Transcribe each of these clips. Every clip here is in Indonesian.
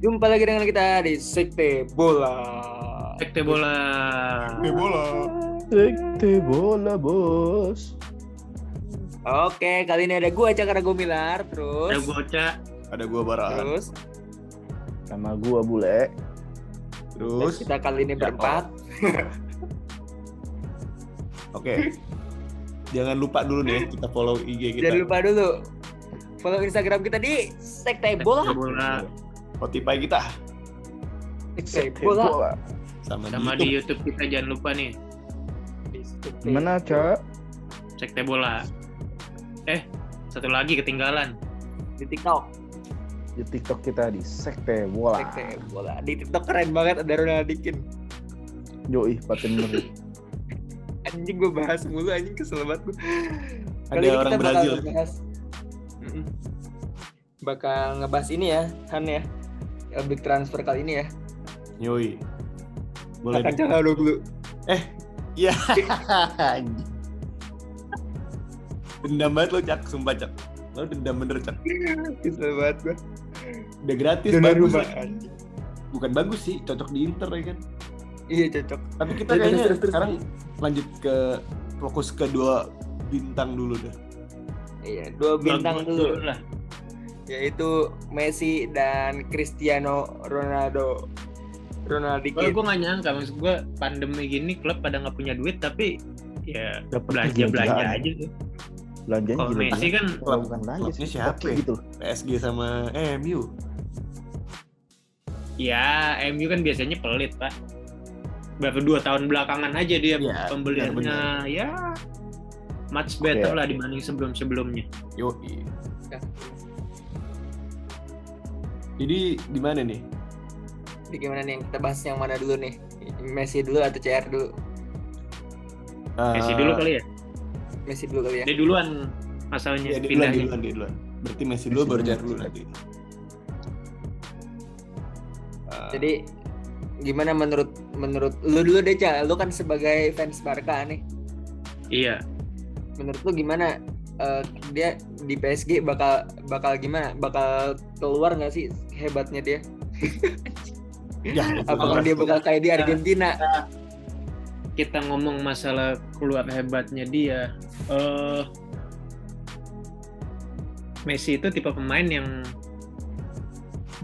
Jumpa lagi dengan kita di Sekte Bola. Sekte bola. Sekte bola. Sekte bola bos. Oke, kali ini ada gue Cakra Gomilar, terus Ada Goca. Ada gua Baraan. terus Sama gua bule. Terus, kita kali ini berempat. oke. Jangan lupa dulu nih kita follow IG kita. Jangan lupa dulu follow Instagram kita di Sekte Sekte Bola. Spotify kita Sekte Bola. sama, Sama di di YouTube. YouTube kita jangan lupa nih. Di Sekte Gimana, Cak? Sekte bola. Eh, satu lagi ketinggalan. Di TikTok. Di TikTok kita di Sekte Bola. Sekte Bola. Di TikTok keren banget ada Ronaldikin. Yoi, paten bener. Anjing gue bahas mulu anjing kesel banget gue. Ada orang Brazil. Bahas, bakal ngebahas ini ya, Han ya. Eh, Big transfer kali ini ya. Yoi. Boleh. Akan channel dulu. Iya. Anjing. dendam banget lo Cak, sumpah Cak. Lo dendam bener Cak. Kesel banget gue. Udah gratis Dona bagus. rumah anjing. Bukan bagus sih, cocok di Inter ya kan. Iya cocok. Tapi kita kayaknya terus, terus. sekarang lanjut ke fokus ke dua bintang dulu deh. Iya, dua bintang dulu lah. Yaitu Messi dan Cristiano Ronaldo. Kalau Ronaldikin. gue gak nyangka, maksud gue pandemi gini klub pada nggak punya duit tapi ya Dapat belanja belanja gila-gilaan. aja tuh. Belanjanya Kalau. Messi kan Kalau bukan belanja sih. siapa ya? gitu. PSG sama MU. ya MU kan biasanya pelit pak. Baru dua tahun belakangan aja dia Iya, pembeliannya ya much better Oke. lah dibanding sebelum sebelumnya. Yoi. Ya. Jadi gimana nih? Jadi gimana nih? Kita bahas yang mana dulu nih? Messi dulu atau CR dulu? Messi Eh, dulu kali ya. Messi dulu kali ya. Dia duluan masalahnya Iya, dia duluan, pindahnya. dia duluan, dia duluan. Berarti Messi dulu Messi baru dulu. Jar dulu nanti. Eh, Jadi gimana menurut menurut lu dulu deh Ca, lu kan sebagai fans Barca nih. Iya. Menurut lu gimana eh, dia di PSG bakal bakal gimana? Bakal keluar nggak sih hebatnya dia? ya, Apakah dia bakal kayak di Argentina? Kita ngomong masalah keluar hebatnya dia. eh Messi itu tipe pemain yang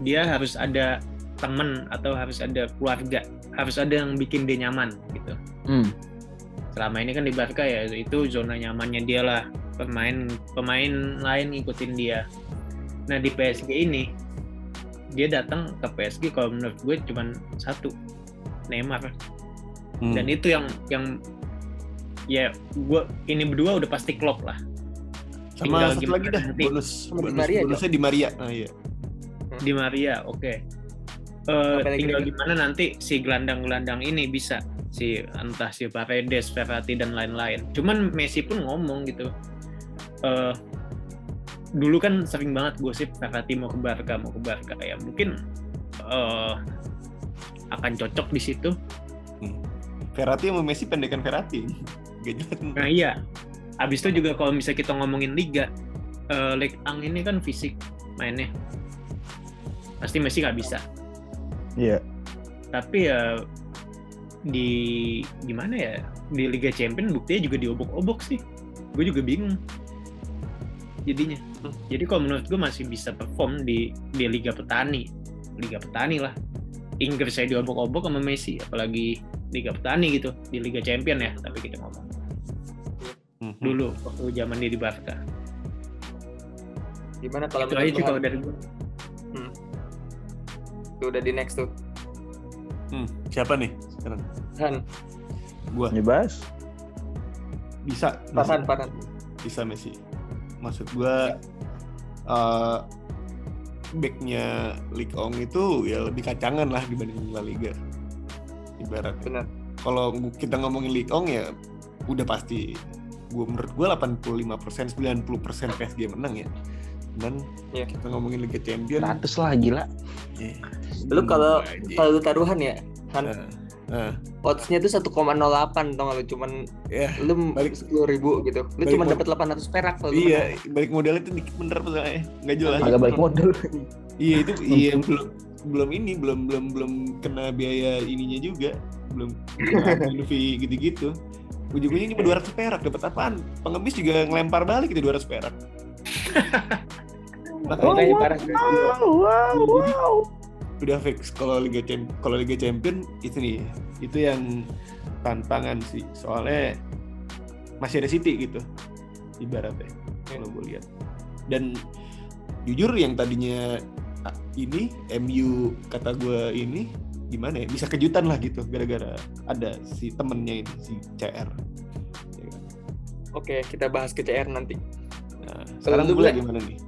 dia harus ada temen atau harus ada keluarga, harus ada yang bikin dia nyaman gitu. Hmm. selama ini kan di Barca ya itu zona nyamannya dia lah pemain pemain lain ngikutin dia nah di PSG ini dia datang ke PSG kalau menurut gue cuman satu Neymar Hmm. dan itu yang yang ya gue ini berdua udah pasti klop lah sama tinggal satu gimana lagi dah nanti. bonus Sama Di bonus Maria, bonusnya di Maria. Ah iya. di Maria oke Eh, Apa lagi tinggal lagi? gimana nanti si gelandang-gelandang ini bisa si entah si Paredes, Verratti dan lain-lain. Cuman Messi pun ngomong gitu. Eh dulu kan sering banget gosip Verratti mau ke Barca, mau ke Barca ya mungkin eh akan cocok di situ. Verratti sama Messi pendekan jelas. Nah iya. Abis itu juga kalau misalnya kita ngomongin liga, eh Ligue 1 ini kan fisik mainnya. Pasti Messi nggak bisa. Iya. tapi ya di gimana ya di Liga Champion buktinya juga diobok-obok sih gue juga bingung jadinya jadi kalau menurut gue masih bisa perform di di Liga Petani Liga Petani lah Inggris saya diobok-obok sama Messi apalagi Liga Petani gitu di Liga Champion ya tapi kita ngomong Hmm. dulu waktu zaman dia di Barca Gimana kalau itu aja kalau dari gue Tuh, udah di next tuh. Hmm. Siapa nih sekarang? Han, Gua Nyebas. bisa. Farhan, Farhan. Bisa Messi. Maksud gua eh backnya Ligue 1 itu ya lebih kacangan lah dibanding La Liga. Ibarat Benar. kalau kita ngomongin Ligue 1 ya udah pasti gua menurut gua 85% 90% PSG menang ya. Dan Iya. kita ngomongin Liga Champion 100 lah gila. ya, Lu kalau kalau lu taruhan ya, Han, Nah, nah, odds-nya tuh 1,08 tau gak lu cuman ya lu Balik- sepuluh ribu gitu lu balik cuma dapat 800 perak kalau lu menang. Iya, balik modalnya itu dikit bener soalnya. Nggak jelas. Agak balik modal. Iya itu iya belum belum ini belum belum belum kena biaya ininya juga belum kena fee gitu-gitu ujung-ujungnya cuma 200 perak dapat apaan pengemis juga ngelempar balik itu 200 perak Makanya parah sih. Wow, wow, Jadi- wow. Udah fix kalau Liga Champion kalau Liga Champion itu nih itu yang tantangan sih. Soalnya masih ada City gitu ibaratnya kalau gue lihat. Dan jujur yang tadinya ah, ini MU kata gue ini gimana ya bisa kejutan lah gitu gara-gara ada si temennya ini si CR Ya kan? Oke, kita bahas ke CR nanti. nah, sekarang gue gimana nih?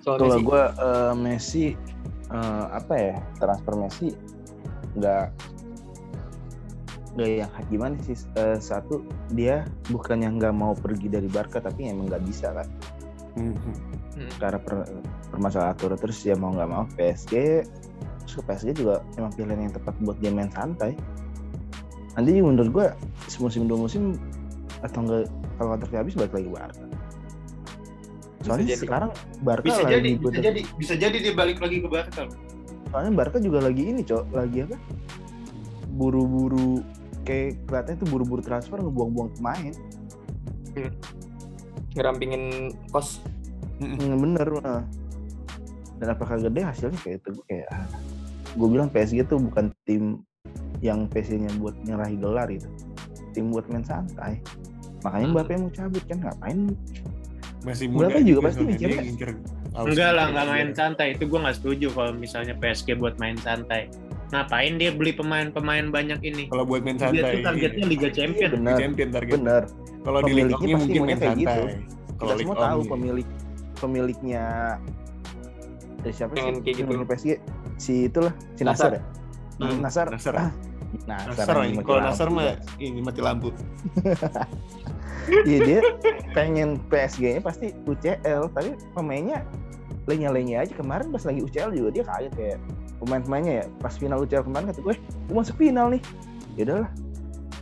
Soal Kalau gue Messi eh, apa ya transfer Messi nggak nggak yang gimana sih Eh, satu dia bukannya nggak mau pergi dari Barca tapi emang nggak bisa kan Mhm. Hmm. karena per, permasalahan aturan terus dia mau nggak mau PSG terus ke PSG juga emang pilihan yang tepat buat dia main santai nanti menurut gue semusim dua musim atau enggak kalau kontraknya habis balik lagi Barca soalnya jadi. sekarang Barca Bisa lagi jadi, bisa butuh- jadi, bisa jadi dia balik lagi ke Barca. soalnya Barca juga lagi ini cok lagi apa buru-buru kayak kelihatannya tuh buru-buru transfer ngebuang-buang pemain ngerampingin kos. Hmm, bener nah. dan apakah gede hasilnya kayak itu kayak gue bilang PSG tuh bukan tim yang PSG-nya buat nyerahi gelar itu tim buat main santai makanya Hmm. Mbappe mau cabut kan ngapain masih Berapa muda juga gitu, pasti mikirnya. dia Enggak lah, ngincer nggak main juga. santai. Itu gue nggak setuju kalau misalnya PSG buat main santai. Ngapain dia beli pemain-pemain banyak ini? kalau buat main Dia santai tuh targetnya Liga Champion. Di bener champion target bener kalau di Liga pasti mungkin main gitu. santai kalau kita semua tahu Ong, pemilik pemiliknya dari siapa sih kayak gitu. pemilik PSG si itulah si Nasar. Nasar ya Hmm, Nasar Nasar. ah, Nasar, Nasar ini. mati kalau Nasar mah ini mati lampu Iya dia pengen PSG-nya pasti UCL, tapi pemainnya lenya-lenya aja kemarin pas lagi UCL juga dia kaget kayak pemain-pemainnya ya pas final UCL kemarin kata gue, gue masuk final nih. Ya udahlah,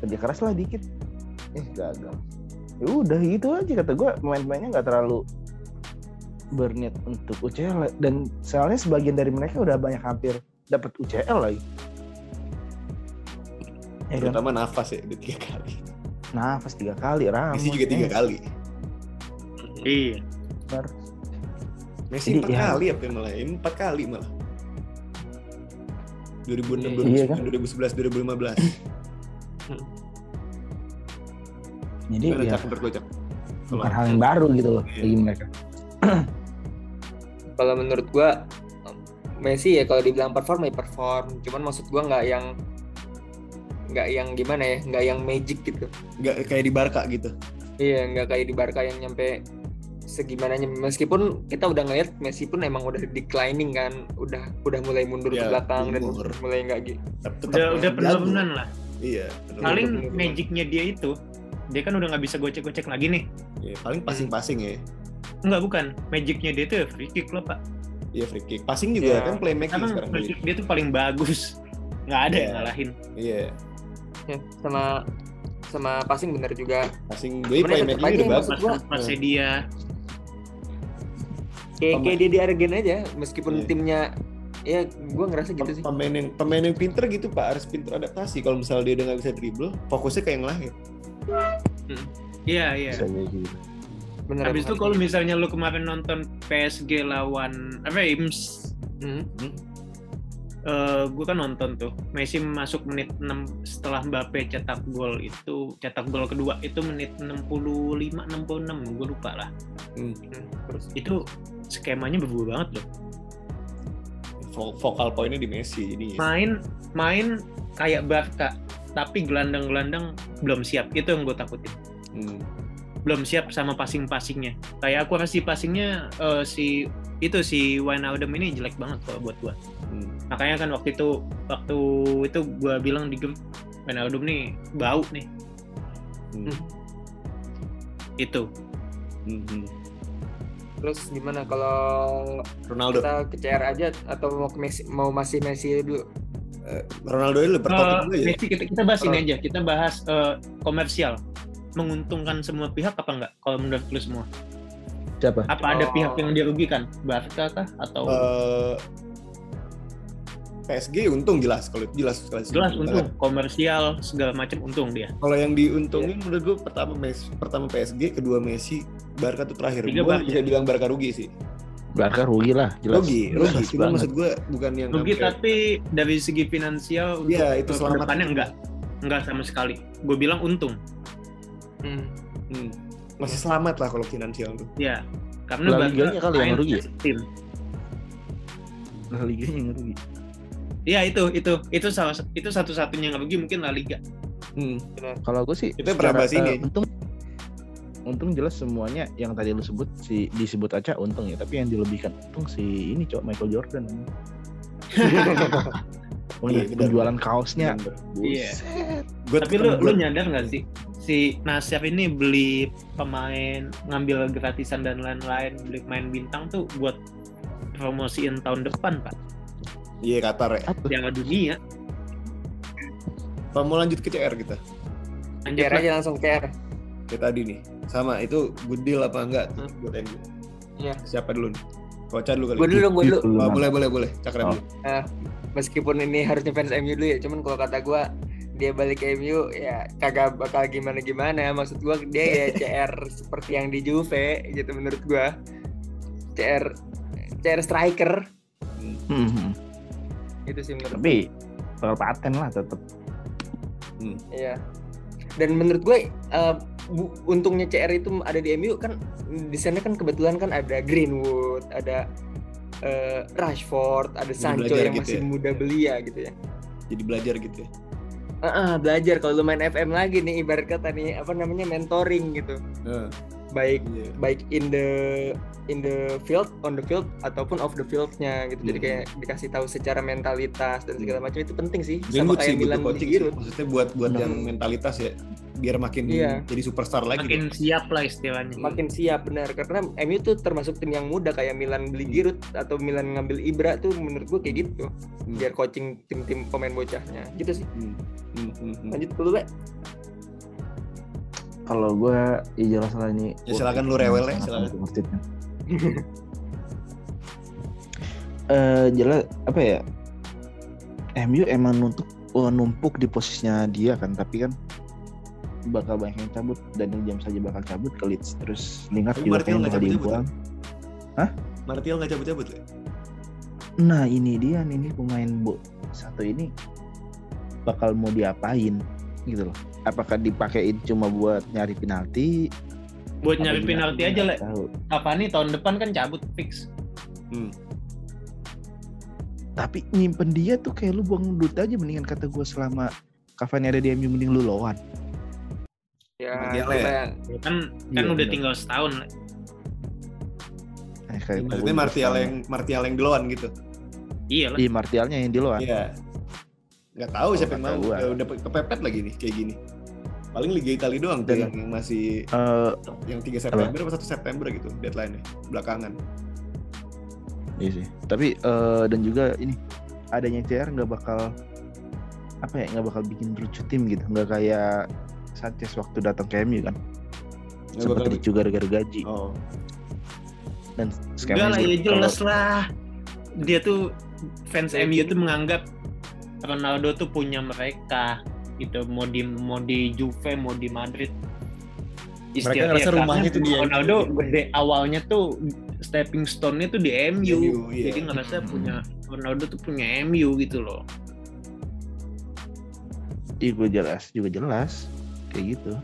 kerja keras lah dikit. Eh gagal. Ya udah gitu aja kata gue pemain-pemainnya nggak terlalu berniat untuk UCL dan soalnya sebagian dari mereka udah banyak hampir dapat UCL lagi. Ya kan? terutama nafas ya udah tiga kali Nafas tiga kali, Ramos. Messi juga tiga eh, kali Iya. bener. Messi Jadi, empat ya. kali apa malah ini empat kali malah 2006 Iya, kan? 2011 2015 Jadi gimana ya cak bukan hal yang baru gitu loh Iya. bagi mereka. Kalau menurut gua Messi ya kalau dibilang perform ya perform. Cuman maksud gua nggak yang nggak yang gimana ya, nggak yang magic gitu. nggak kayak di Barca gitu Iya, nggak kayak di Barca yang nyampe segimananya. Meskipun kita udah ngeliat Messi pun emang udah declining kan, udah udah mulai mundur Ya, ke belakang dan umur. mulai nggak gitu. Udah, udah penurunan lah. iya penurunan. Paling magicnya dia itu, dia kan udah nggak bisa gocek-gocek lagi nih. Iya, paling passing-passing ya Enggak bukan, magicnya dia tuh free kick loh pak. iya free kick passing juga Iya. kan playmaking Karena sekarang free dia. kick dia tuh paling bagus. Nggak ada Iya. yang ngalahin. iya Ya, sama sama passing bener juga. passing gue playmaking udah yang bagus Pasnya dia. Kayak kayak dia di Argen aja, meskipun Iya. timnya ya gua ngerasa gitu sih. pemain yang pemain yang pinter gitu pak harus pinter adaptasi kalau misalnya dia udah nggak bisa dribble fokusnya kayak yang lahir Iya iya. Jadi gitu. Bener Habis itu kalau misalnya lu kemarin nonton PSG lawan apa ya, Ims, gitu. Hmm. Eh gue kan nonton tuh. Messi masuk menit 6 setelah Mbappe cetak gol itu cetak gol kedua itu menit 65 66 gue lupa lah. Hmm. Terus itu skemanya berubah banget loh. Vo- vokal poinnya di Messi jadi main main kayak Barca tapi gelandang-gelandang belum siap. Itu yang gue takutin. Hmm. belum siap sama passing-passingnya. Kayak akurasi passingnya eh, si itu si Wijnaldum ini jelek banget kalau buat gue Hmm. makanya kan waktu itu waktu itu gue bilang di grup Wijnaldum nih bau nih Hmm. itu Hmm. Hmm. terus gimana kalau Ronaldo kita ke CR aja atau mau ke Messi, mau masih Messi dulu? Ronaldo dulu per topik Eh, dulu ya Messi kita, kita bahas ini aja kita bahas eh, komersial menguntungkan semua pihak apa enggak kalau menurut lu semua Siapa? apa ada Oh. pihak yang dirugikan Barca kah atau Eh, PSG untung jelas kalau itu jelas jelas. jelas untung komersial segala macam untung dia Kalau yang diuntungin menurut gue pertama Messi, pertama PSG, kedua Messi, Barca tuh terakhir. Gue bisa bilang Barca rugi sih. Barca rugi lah, jelas. Rugi, Jelas rugi. Cuma banget. maksud gue bukan yang rugi tapi dari segi finansial untuk Iya, itu selamat. depannya enggak enggak sama sekali gue bilang untung Hmm. Hmm. Masih selamat lah kalau finansial tuh. ya karena La Liganya kali yang rugi ya? tim La Liga yang rugi. Iya itu itu itu salah itu satu-satunya yang rugi mungkin La Liga Hmm. Kalau gue sih pernah bahas secara, ini. eh, untung untung jelas semuanya yang tadi lu sebut si disebut aja untung ya, tapi yang dilebihkan untung si ini cowok Michael Jordan. Iya, benar. penjualan kaosnya. Iya. Buset. Tapi lu lu nyadar nggak sih si Nasir ini beli pemain ngambil gratisan dan lain-lain beli pemain bintang tuh buat promosiin tahun depan pak Iya Qatar ya. Piala Dunia Apa mau lanjut ke CR kita? lanjut CR aja langsung CR. Kayak tadi nih. Sama itu good deal apa enggak Hmm. buat MU? Iya. Siapa dulu nih? Koca dulu kali. Gue dulu gue dulu. Oh, lah. boleh boleh boleh. Cakra Oh. dulu. Meskipun ini harusnya fans MU dulu ya, cuman kalau kata gue dia balik ke MU ya kagak bakal gimana gimana. Maksud gue dia ya CR seperti yang di Juve gitu menurut gue. CR CR striker Hmm, hmm. itu sih menurut Tapi bakal paten lah tetap. Iya. Dan menurut gue eh, bu- untungnya CR itu ada di MU kan di sana kan kebetulan kan ada Greenwood, ada eh, Rashford, ada Sancho yang gitu masih ya. muda belia gitu ya. Jadi belajar gitu ya. Ah, belajar kalau lu main FM lagi nih ibarat kata nih apa namanya mentoring gitu. Nah, Baik iya. baik in the in the field, on the field ataupun off the fieldnya gitu. Jadi Hmm. kayak dikasih tahu secara mentalitas dan segala macam itu penting sih. Greenwood Sama sih kayak butuh Milan coaching sih. Maksudnya buat buat yang mentalitas ya. Biar makin Iya. jadi superstar lagi. makin siap lah istilahnya makin siap benar karena MU tuh termasuk tim yang muda kayak Milan beli Giroud atau Milan ngambil Ibra tuh menurut gue kayak gitu Hmm. biar coaching tim-tim pemain bocahnya gitu sih Hmm. Hmm, hmm, hmm. lanjut dulu Be. Kalau gue ya jelas lah ini. Ya, silakan lu rewel ya, silakan. it, kan. Eh jelas apa ya? MU emang numpuk oh, numpuk di posisinya dia kan, tapi kan bakal banyak yang cabut Daniel James saja bakal cabut ke Leeds terus Lingard Tapi juga kayaknya nggak bakal dibuang. Martial nggak cabut-cabut ya? Nah ini dia nih nih pemain bu satu ini bakal mau diapain gitu loh. Apakah dipakein cuma buat nyari penalti? buat nyari penalti aja lah apa nih tahun depan kan cabut fix Tapi nyimpen dia tuh kayak lu buang duit aja mendingan kata gue selama Cavani ada di MU mending lu lawan. ya ya? ya. kan kan Iya, udah bener. tinggal setahun Eh, kayak Maksudnya Martial yang Martial yang duluan gitu. iya lah Iya Martialnya yang di luar. Iya. Nggak tahu Oh, siapa yang mau. Udah, udah kepepet lagi nih kayak gini. Paling Liga Italia doang tuh Dan- yang, masih Eh, yang 3 September atau 1 September gitu deadline-nya belakangan. iya sih. Tapi eh, dan juga ini adanya CR nggak bakal apa ya nggak bakal bikin lucu tim gitu. Nggak kayak Sanchez waktu datang ke MU kan. Nggak Sempat bakal- dicu gara-gara gaji Oh, dan skemanya lah ya kalau- jelas lah dia tuh fans MU tuh menganggap Ronaldo tuh punya mereka gitu mau di mau di Juve mau di Madrid Mereka ngerasa karena rumahnya tuh di MU. Ronaldo gede awalnya tuh stepping stone-nya tuh di MU, MU, iya. jadi ngerasa punya Ronaldo tuh punya MU gitu loh Iya gue jelas juga jelas kayak gitu.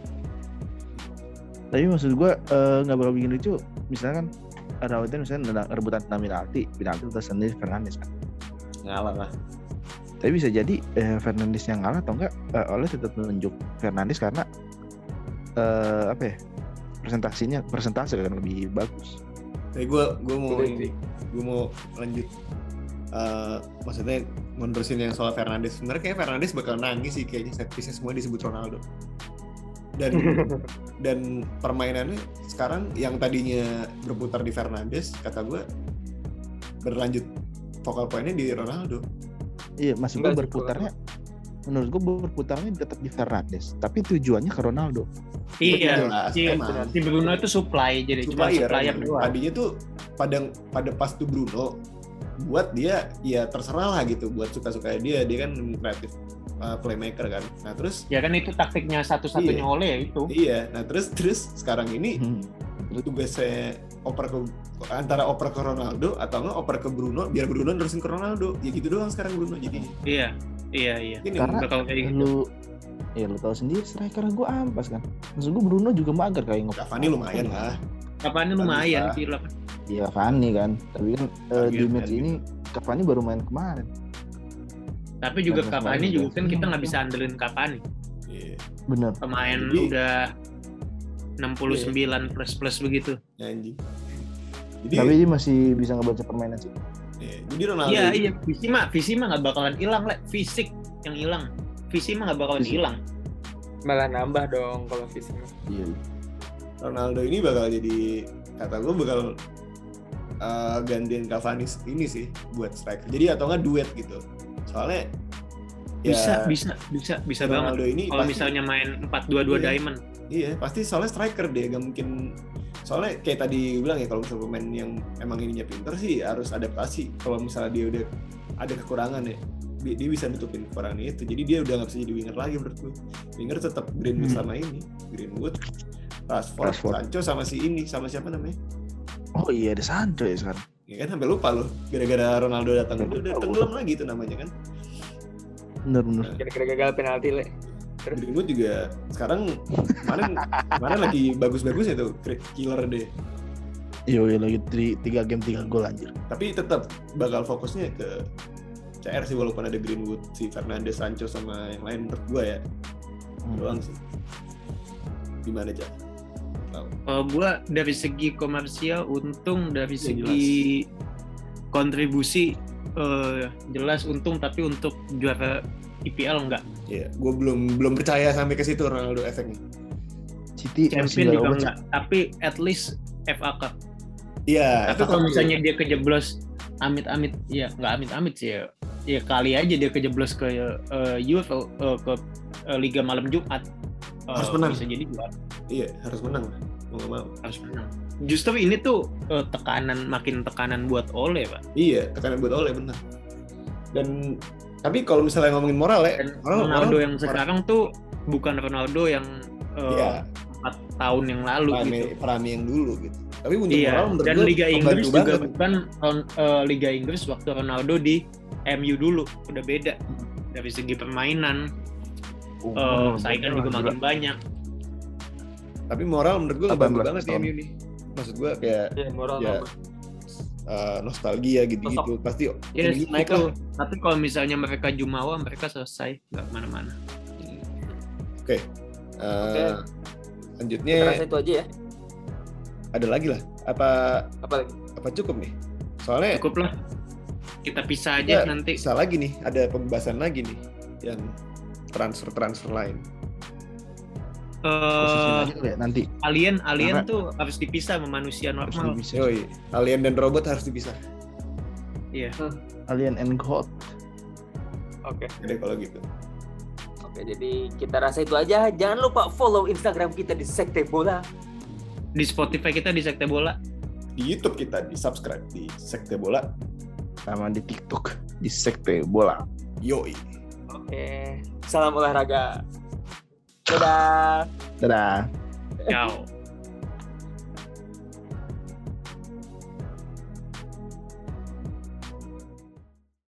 Tapi maksud gue eh, nggak bakal bikin lucu. Misalkan ada waktu misalnya nendang- rebutan tentang penalti, penalti terus sendiri Fernandes kan. ngalah lah. Tapi bisa jadi eh, Fernandes yang kalah atau enggak eh, oleh tetap menunjuk Fernandes karena eh, apa ya presentasinya presentase kan lebih bagus. Tapi gue gue mau ini, gue mau lanjut. Eh, maksudnya ngonversin yang soal Fernandes. Sebenarnya kayak Fernandes bakal nangis sih kayaknya set piece semua disebut Ronaldo. Dan dan permainannya sekarang yang tadinya berputar di Fernandes kata gue berlanjut vokal poinnya di Ronaldo. Iya, maksud gue berputarnya menurut gue berputarnya tetap di Fernandes, tapi tujuannya ke Ronaldo. iya Jelas, si, emang. si Bruno itu supply jadi cuma supplier emang. doang Tadinya tuh pada pada pas tuh Bruno buat dia ya terserah lah gitu buat suka-suka dia dia kan kreatif uh, playmaker kan nah terus Ya kan itu taktiknya satu-satunya Iya. oleh ya itu. iya nah terus terus sekarang ini Hmm. tugasnya oper ke antara oper ke Ronaldo atau enggak oper ke Bruno biar Bruno nerusin ke Ronaldo. Ya gitu doang sekarang Bruno jadi Iya, iya, iya. ini Karena- Bakal kayak gitu. lu ya lu tahu sendiri striker gue ampas kan. Maksud gue Bruno juga mager kayak ngop Cavani lumayan lah. Bagus lumayan sih lah. Iya Cavani kan. Tapi kan eh, di match ini Cavani baru main kemarin. Tapi juga Cavani juga kan kita nggak bisa andelin Cavani. Iya, bener. Pemain Jadi- udah 69 plus plus begitu. anjing jadi tapi dia masih bisa ngebaca permainan sih iya, jadi Ronaldo Iya, iya. Visi mah, visi mah nggak bakalan hilang lah. Fisik yang hilang. Visi mah nggak bakalan hilang. Malah nambah dong kalau fisiknya. iya Ronaldo ini bakal jadi kata gue bakal uh, gantiin Cavani ini sih buat striker. Jadi atau enggak duet gitu. Soalnya Bisa, ya, bisa, bisa, bisa banget. Ronaldo ini Kalau misalnya main 4-2-2 Iya. diamond. iya pasti soalnya striker dia gak mungkin soalnya kayak tadi bilang ya kalau misalnya pemain yang emang ininya pinter sih harus adaptasi. Kalau misalnya dia udah ada kekurangan ya dia, dia bisa nutupin kekurangan itu. Jadi dia udah nggak bisa jadi winger lagi menurut gue winger tetap Greenwood Hmm. sama ini Greenwood Rashford, Rashford. Sancho sama si ini sama siapa namanya? Oh iya ada Sancho ya sekarang. Ya kan sampai lupa loh. Gara-gara Ronaldo datang udah, udah tenggelam lagi itu namanya kan. Bener bener. Kira-kira gagal penalti le. Greenwood juga sekarang kemarin kemarin lagi bagus-bagusnya tuh killer deh. Iya, iya lagi tri- tiga game tiga gol anjir. tapi tetap bakal fokusnya ke CR sih walaupun ada Greenwood si Fernandes Sancho sama yang lain menurut gua ya. Hmm. doang sih. Gimana aja Kalau gue dari segi komersial untung dari Ya, segi kontribusi eh, jelas untung tapi untuk juara IPL enggak. ya gue belum belum percaya sampai ke situ Ronaldo efeknya City Champion juga gak enggak. Tapi at least FA Cup. iya Tapi kalau misalnya dia kejeblos amit-amit ya nggak amit-amit sih ya. Ya kali aja dia kejeblos ke eh, UEFA eh, ke eh, Liga Malam Jumat. Eh, Harus menang. Bisa jadi juara. iya harus menang mau gak mau Harus menang. Justru ini tuh eh, tekanan makin tekanan buat Ole, Pak. iya tekanan buat oleh benar dan tapi kalau misalnya ngomongin moral ya Dan moral, Ronaldo moral- yang sekarang tuh bukan Ronaldo yang eh, Iya, empat tahun yang lalu Prame, gitu. Prame yang dulu gitu. Tapi untuk Iya, moral menurut dan Liga Inggris juga banget. bukan eh, Liga Inggris waktu Ronaldo di MU dulu udah beda dari segi permainan, Oh, eh, saingan juga makin banyak. Tapi moral menurut gua 18 ngebantu banget di. MU nih. Maksud gua kayak Iya, moral Ya. Uh, nostalgia gitu-gitu pasti Yes, ini naik itu. lah. Tapi kalau misalnya mereka jumawa, mereka selesai nggak ke mana-mana. Oke. Uh, Oke. Lanjutnya Kita rasa itu aja ya. ada lagi lah. Apa Apa lagi? apa cukup nih? Soalnya Cukup lah. Kita pisah aja Ya, nanti. bisa lagi nih, ada pembahasan lagi nih yang transfer-transfer lain. Eh, kali ya, nanti alien, alien Karena- tuh harus dipisah sama manusia harus normal. bisa. Yoi, alien dan robot harus dipisah. Iya. Alien and God. Oke. Jadi kalau gitu. Oke, jadi kita rasa itu aja. Jangan lupa follow Instagram kita di Sekte Bola. Di Spotify kita di Sekte Bola. Di YouTube kita di subscribe di Sekte Bola. sama di TikTok di sekte bola. Yoi. Oke. Salam olahraga. Dadah. Dadah. Ciao.